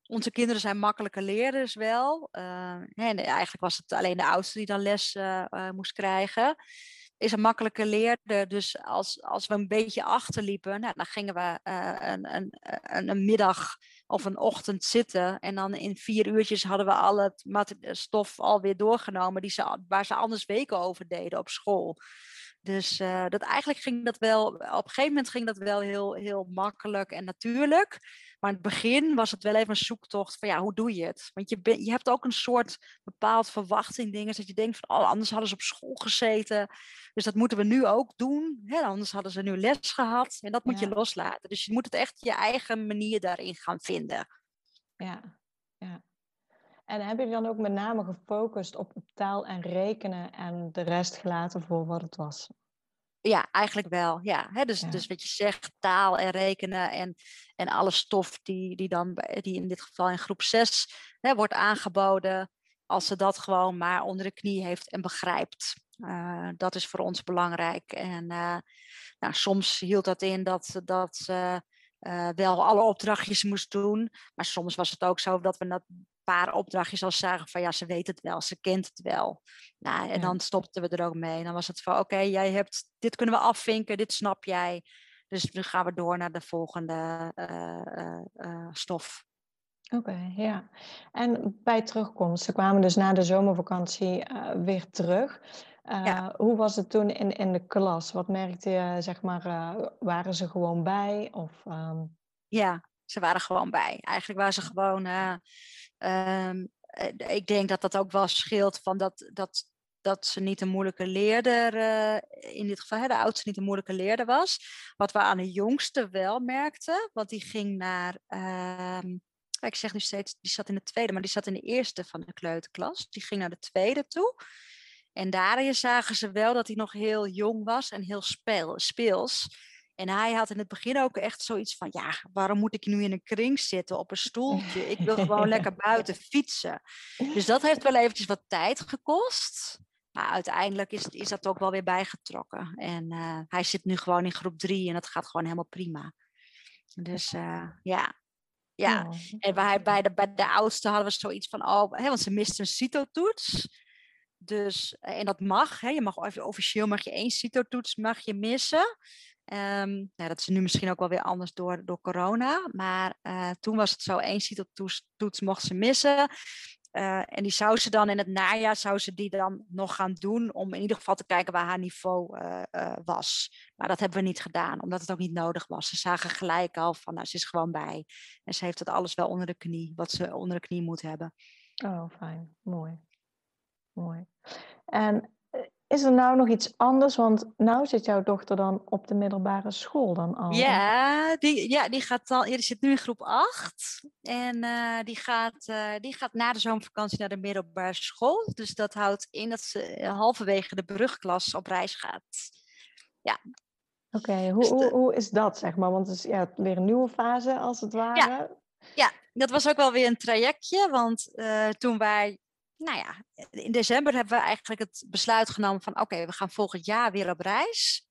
Onze kinderen zijn makkelijke leerders wel. Uh, en eigenlijk was het alleen de oudste die dan les uh, moest krijgen is een makkelijke leerder. Dus als, als we een beetje achterliepen, nou, dan gingen we een, een, een, een, middag of een ochtend zitten. En dan in vier uurtjes hadden we al het stof alweer doorgenomen die ze, waar ze anders weken over deden op school. Dus uh, dat eigenlijk ging dat wel, op een gegeven moment ging dat wel heel, heel makkelijk en natuurlijk. Maar in het begin was het wel even een zoektocht van ja, hoe doe je het? Want je, ben, je hebt ook een soort bepaald verwachting dingen. Dat je denkt van oh, anders hadden ze op school gezeten. Dus dat moeten we nu ook doen. Hè? Anders hadden ze nu les gehad. En dat moet ja. je loslaten. Dus je moet het echt je eigen manier daarin gaan vinden. Ja, ja. En heb je dan ook met name gefocust op taal en rekenen en de rest gelaten voor wat het was? Ja, eigenlijk wel. Ja. He, dus, ja. dus wat je zegt, taal en rekenen en, en alle stof die, die dan die in dit geval in groep 6 he, wordt aangeboden, als ze dat gewoon maar onder de knie heeft en begrijpt. Uh, dat is voor ons belangrijk. En uh, nou, soms hield dat in dat, dat ze uh, wel alle opdrachtjes moest doen. Maar soms was het ook zo dat we dat paar opdrachtjes al zagen van ja, ze weet het wel, ze kent het wel. Nou, en ja. dan stopten we er ook mee. En dan was het van oké, okay, jij hebt, dit kunnen we afvinken, dit snap jij. Dus nu gaan we door naar de volgende uh, uh, stof. Oké, okay, ja. En bij terugkomst, ze kwamen dus na de zomervakantie weer terug. Ja. Hoe was het toen in, in de klas? Wat merkte je, zeg maar, waren ze gewoon bij? Of, um... Ja, ze waren gewoon bij. Eigenlijk waren ze gewoon Um, ik denk dat dat ook wel scheelt van dat, dat, dat ze niet een moeilijke leerder, uh, in dit geval de oudste niet een moeilijke leerder was. Wat we aan de jongste wel merkten, want die ging naar, uh, ik zeg nu steeds, die zat in de tweede, maar die zat in de eerste van de kleuterklas. Die ging naar de tweede toe. En daarin zagen ze wel dat hij nog heel jong was en heel speel, speels. En hij had in het begin ook echt zoiets van, ja, waarom moet ik nu in een kring zitten op een stoeltje? Ik wil gewoon lekker buiten fietsen. Dus dat heeft wel eventjes wat tijd gekost. Maar uiteindelijk is, is dat ook wel weer bijgetrokken. En uh, hij zit nu gewoon in groep drie en dat gaat gewoon helemaal prima. Dus uh, ja, ja. Oh. En bij, bij, de, bij de oudste hadden we zoiets van, oh, hè, want ze mist een CITO-toets. Dus, en dat mag, hè, je mag officieel mag je één CITO-toets mag je missen. Um, dat is nu misschien ook wel weer anders door, door corona. Maar uh, toen was het zo, één CITO-toets toets mocht ze missen. Uh, en die zou ze dan in het najaar zou ze die dan nog gaan doen om in ieder geval te kijken waar haar niveau uh, was. Maar dat hebben we niet gedaan, omdat het ook niet nodig was. Ze zagen gelijk al van, nou, ze is gewoon bij. En ze heeft het alles wel onder de knie, wat ze onder de knie moet hebben. Oh, fijn. Mooi. Mooi. En is er nou nog iets anders? Want nou zit jouw dochter dan op de middelbare school dan al. Ja, die, ja, die, gaat al, die zit nu in groep 8. En uh, die, gaat, uh, die gaat na de zomervakantie naar de middelbare school. Dus dat houdt in dat ze halverwege de brugklas op reis gaat. Ja. Oké, okay, hoe, dus hoe, hoe is dat, zeg maar? Want het is ja, weer een nieuwe fase, als het ware. Ja, ja dat was ook wel weer een trajectje. Want uh, toen wij nou ja, in december hebben we eigenlijk het besluit genomen van oké, we gaan volgend jaar weer op reis.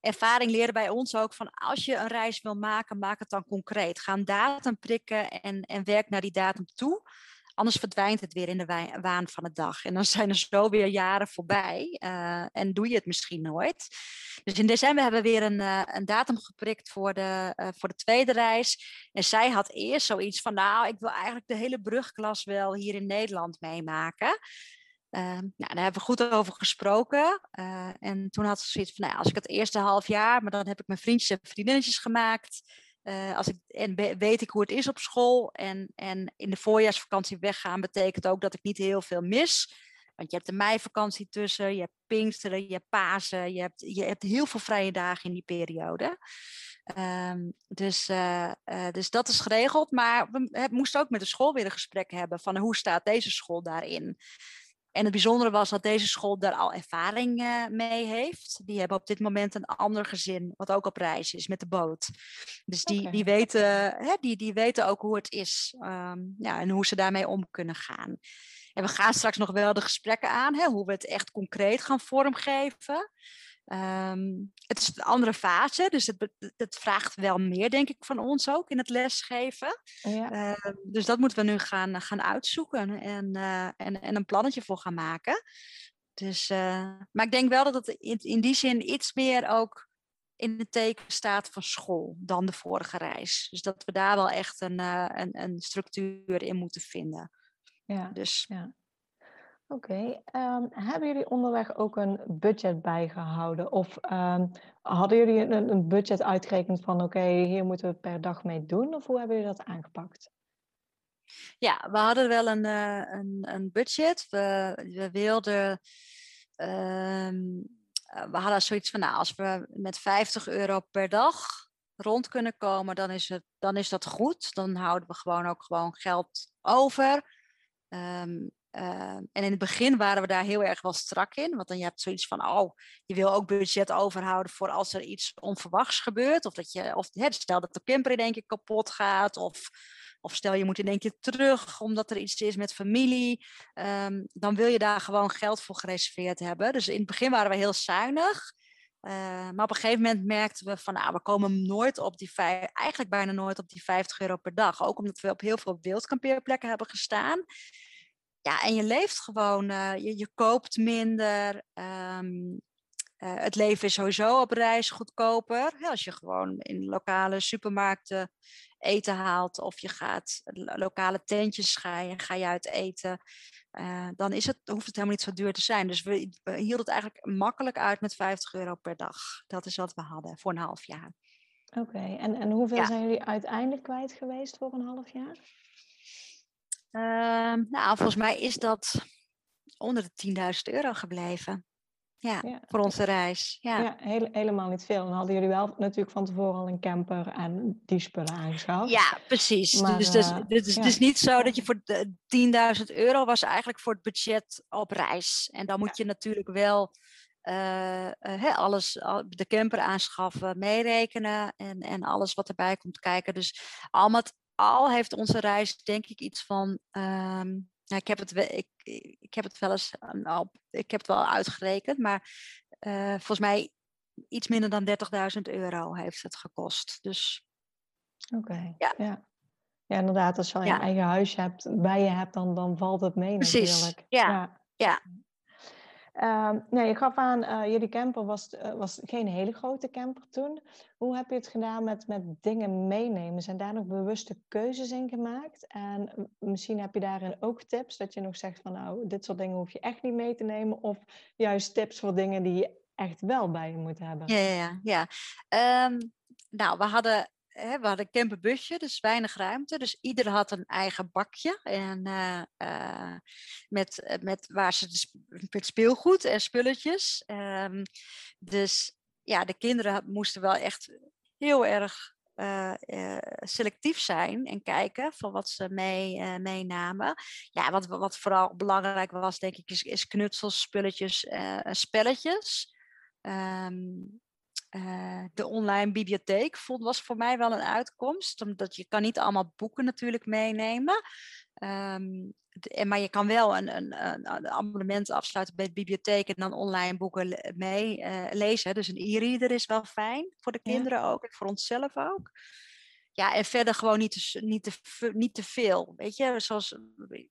Ervaring leren bij ons ook van als je een reis wil maken, maak het dan concreet. Ga een datum prikken en, en werk naar die datum toe. Anders verdwijnt het weer in de waan van de dag. En dan zijn er zo weer jaren voorbij uh, en doe je het misschien nooit. Dus in december hebben we weer een, uh, een datum geprikt voor de, uh, voor de tweede reis. En zij had eerst zoiets van, nou, ik wil eigenlijk de hele brugklas wel hier in Nederland meemaken. nou, daar hebben we goed over gesproken. en toen had ze zoiets van, nou, als ik het eerste half jaar, maar dan heb ik mijn vriendjes en vriendinnetjes gemaakt. Uh, als ik, en weet ik hoe het is op school. En, en in de voorjaarsvakantie weggaan betekent ook dat ik niet heel veel mis. Want je hebt de meivakantie tussen, je hebt Pinksteren, je hebt Pasen. Je hebt, je hebt heel veel vrije dagen in die periode. Um, dus, uh, uh, dus dat is geregeld. Maar we moesten ook met de school weer een gesprek hebben van hoe staat deze school daarin. En het bijzondere was dat deze school daar al ervaring uh, mee heeft. Die hebben op dit moment een ander gezin, wat ook op reis is, met de boot. Dus die, okay. die, weten, hè, die, die weten ook hoe het is um, ja, en hoe ze daarmee om kunnen gaan. En we gaan straks nog wel de gesprekken aan, hè, hoe we het echt concreet gaan vormgeven. Um, het is een andere fase, dus het, het, vraagt wel meer, denk ik, van ons ook in het lesgeven. Ja. Uh, dus dat moeten we nu gaan, gaan uitzoeken en, uh, en, en een plannetje voor gaan maken. Dus, uh, maar ik denk wel dat het in, in die zin iets meer ook in het teken staat van school dan de vorige reis. Dus dat we daar wel echt een, een, een structuur in moeten vinden. Ja, dus. ja. Oké, um, hebben jullie onderweg ook een budget bijgehouden? Of um, hadden jullie een, een, budget uitgerekend van oké, hier moeten we per dag mee doen? Of hoe hebben jullie dat aangepakt? Ja, we hadden wel een, uh, een, een budget. We, we wilden. Um, we hadden zoiets van, nou, als we met 50 euro per dag rond kunnen komen, dan is, het, dan is dat goed. Dan houden we gewoon ook gewoon geld over. Um, uh, en in het begin waren we daar heel erg wel strak in. Want dan je hebt zoiets van, oh, je wil ook budget overhouden voor als er iets onverwachts gebeurt. Of dat je, of hè, stel dat de camper in één keer kapot gaat. Of, of stel je moet in één keer terug omdat er iets is met familie. Um, dan wil je daar gewoon geld voor gereserveerd hebben. Dus in het begin waren we heel zuinig. Uh, maar op een gegeven moment merkten we van, nou, we komen nooit op die vijf, eigenlijk bijna nooit op die 50 euro per dag. Ook omdat we op heel veel wildkampeerplekken hebben gestaan. Ja, en je leeft gewoon, uh, je, je, koopt minder. Um, uh, het leven is sowieso op reis goedkoper. Als je gewoon in lokale supermarkten eten haalt of je gaat lokale tentjes ga je, ga je uit eten. Uh, dan is het, hoeft het helemaal niet zo duur te zijn. Dus we, we hielden het eigenlijk makkelijk uit met 50 euro per dag. Dat is wat we hadden voor een half jaar. Oké, okay. en, en hoeveel ja. zijn jullie uiteindelijk kwijt geweest voor een half jaar? Uh, nou, volgens mij is dat onder de 10.000 euro gebleven. Ja, ja, voor onze reis. Ja, ja heel, helemaal niet veel. Dan hadden jullie wel natuurlijk van tevoren al een camper en die spullen aangeschaft. Ja, precies. Maar, dus dus, dus, dus ja. het is niet zo dat je voor 10.000 euro was eigenlijk voor het budget op reis. En dan moet je natuurlijk wel uh, uh, alles, de camper aanschaffen, meerekenen en, en alles wat erbij komt kijken. Dus al met al heeft onze reis denk ik iets van. Um, nou, ik, heb het, ik, ik heb het wel eens nou, ik heb het wel uitgerekend, maar uh, volgens mij iets minder dan 30.000 euro heeft het gekost. Dus. Oké. Okay, ja. ja. ja. inderdaad. Als je al je eigen huis hebt, bij je hebt, dan, dan valt het mee Precies. natuurlijk. Ja. ja. ja. Uh, nee, je gaf aan, uh, jullie camper was, uh, was geen hele grote camper toen. Hoe heb je het gedaan met, met dingen meenemen? Zijn daar nog bewuste keuzes in gemaakt? En misschien heb je daarin ook tips dat je nog zegt van nou, dit soort dingen hoef je echt niet mee te nemen. Of juist tips voor dingen die je echt wel bij je moet hebben. Ja, ja, ja. Um, nou, we hadden we hadden een camperbusje, dus weinig ruimte. Dus ieder had een eigen bakje. En, uh, met, met, waar ze met speelgoed en spulletjes. Um, dus ja, de kinderen moesten wel echt heel erg selectief zijn en kijken van wat ze mee, meenamen. Ja, wat, wat vooral belangrijk was, denk ik, is, is knutsels, spulletjes, spelletjes. Um, de online bibliotheek vond, was voor mij wel een uitkomst, omdat je kan niet allemaal boeken natuurlijk meenemen. Um, maar je kan wel een, een, een, abonnement afsluiten bij de bibliotheek en dan online boeken mee uh, lezen. Dus een e-reader is wel fijn voor de kinderen ja. ook, voor onszelf ook. Ja, en verder gewoon niet te, niet te, niet te veel. Weet je, zoals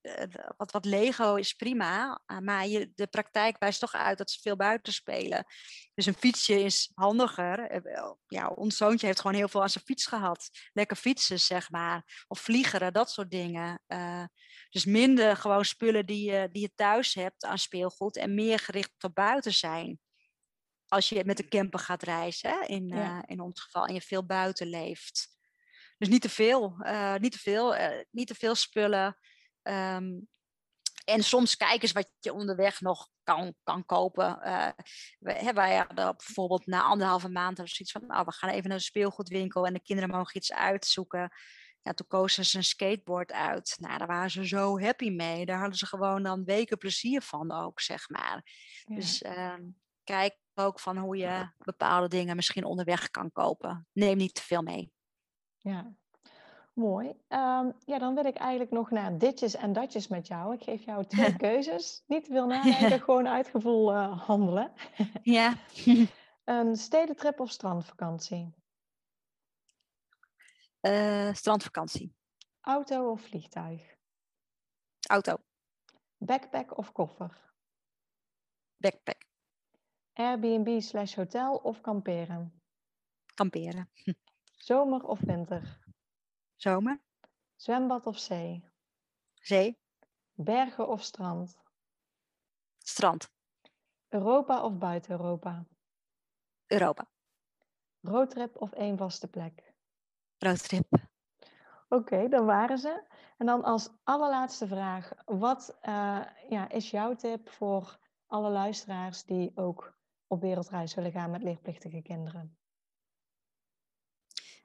eh, wat, wat Lego is prima, eh, maar je, de praktijk wijst toch uit dat ze veel buiten spelen. Dus een fietsje is handiger. Ja, ons zoontje heeft gewoon heel veel aan zijn fiets gehad. Lekker fietsen, zeg maar. Of vliegeren, dat soort dingen. Uh, dus minder gewoon spullen die je, die je thuis hebt aan speelgoed en meer gericht op buiten zijn. Als je met de camper gaat reizen? In, ja. uh, in ons geval, en je veel buiten leeft. Dus niet te veel, uh, niet, te veel uh, niet te veel spullen. Um, en soms kijken eens wat je onderweg nog kan, kan kopen. Uh, we, wij hadden bijvoorbeeld na anderhalve maand zoiets van, nou, we gaan even naar de speelgoedwinkel en de kinderen mogen iets uitzoeken. Ja, toen kozen ze een skateboard uit. Nou, daar waren ze zo happy mee. Daar hadden ze gewoon dan weken plezier van ook, zeg maar. Ja. Dus uh, kijk ook van hoe je bepaalde dingen misschien onderweg kan kopen. Neem niet te veel mee. Ja, mooi. Um, ja, dan wil ik eigenlijk nog naar ditjes en datjes met jou. Ik geef jou twee keuzes. Niet te veel nadenken, gewoon uitgevoel uh, handelen. ja. een stedentrip of strandvakantie? Uh, strandvakantie. Auto of vliegtuig? Auto. Backpack of koffer? Backpack. Airbnb slash hotel of kamperen? Kamperen. Zomer of winter? Zomer. Zwembad of zee? Zee. Bergen of strand? Strand. Europa of buiten Europa? Europa. Roadtrip of één vaste plek? roadtrip. Oké, okay, dan waren ze. En dan als allerlaatste vraag, wat uh, ja, is jouw tip voor alle luisteraars die ook op wereldreis willen gaan met leerplichtige kinderen?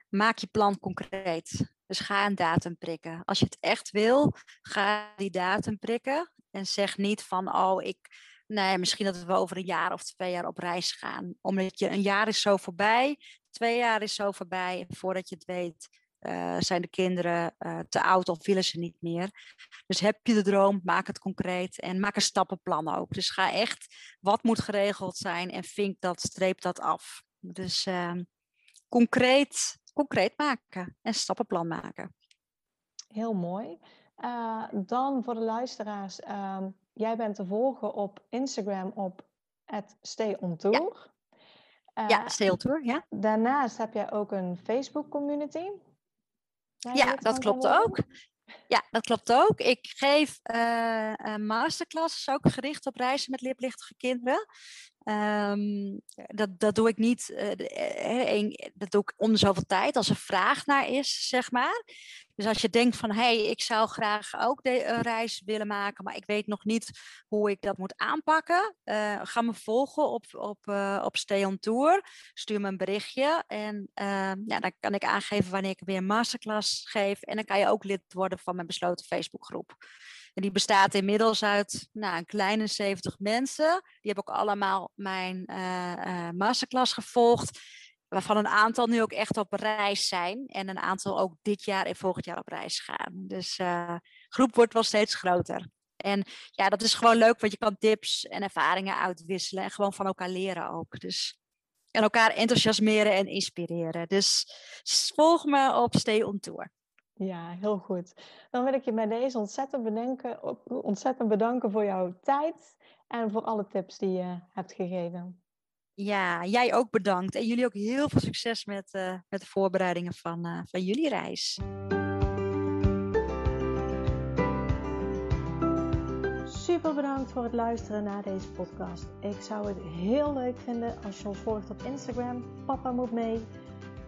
Maak je plan concreet. Dus ga een datum prikken. Als je het echt wil, ga die datum prikken. En zeg niet van, oh, ik, nee, misschien dat we over een jaar of twee jaar op reis gaan. Omdat je een jaar is zo voorbij, twee jaar is zo voorbij. En voordat je het weet, uh, zijn de kinderen uh, te oud of willen ze niet meer. Dus heb je de droom, maak het concreet en maak een stappenplan ook. Dus ga echt, wat moet geregeld zijn en vink dat, streep dat af. Dus uh, concreet, concreet maken en stappenplan maken. Heel mooi. Uh, dan voor de luisteraars, ehm, jij bent te volgen op Instagram op Stay on Tour. Ja, ja Stay on Tour, ja. Daarnaast heb jij ook een Facebook community. Ja, dat klopt ook. Ja, dat klopt ook. Ik geef uh, masterclasses ook gericht op reizen met leerplichtige kinderen. Um, dat, dat doe ik niet, uh, een, dat doe ik om de zoveel tijd als er vraag naar is, zeg maar. Dus als je denkt van, hé, hey, ik zou graag ook de, een reis willen maken, maar ik weet nog niet hoe ik dat moet aanpakken, uh, ga me volgen op, op, op Stay on Tour. Stuur me een berichtje en ja, dan kan ik aangeven wanneer ik weer een masterclass geef. En dan kan je ook lid worden van mijn besloten Facebookgroep. En die bestaat inmiddels uit nou, een kleine 70 mensen. Die hebben ook allemaal mijn uh, uh, masterclass gevolgd. Waarvan een aantal nu ook echt op reis zijn. En een aantal ook dit jaar en volgend jaar op reis gaan. Dus de groep wordt wel steeds groter. En ja, dat is gewoon leuk, want je kan tips en ervaringen uitwisselen. En gewoon van elkaar leren ook. Dus, en elkaar enthousiasmeren en inspireren. Dus volg me op Stay on Tour. Ja, heel goed. Dan wil ik je bij deze ontzettend, bedenken, ontzettend bedanken voor jouw tijd en voor alle tips die je hebt gegeven. Ja, jij ook bedankt. En jullie ook heel veel succes met, uh, met de voorbereidingen van, uh, van jullie reis. Super bedankt voor het luisteren naar deze podcast. Ik zou het heel leuk vinden als je ons volgt op Instagram. Papa moet mee.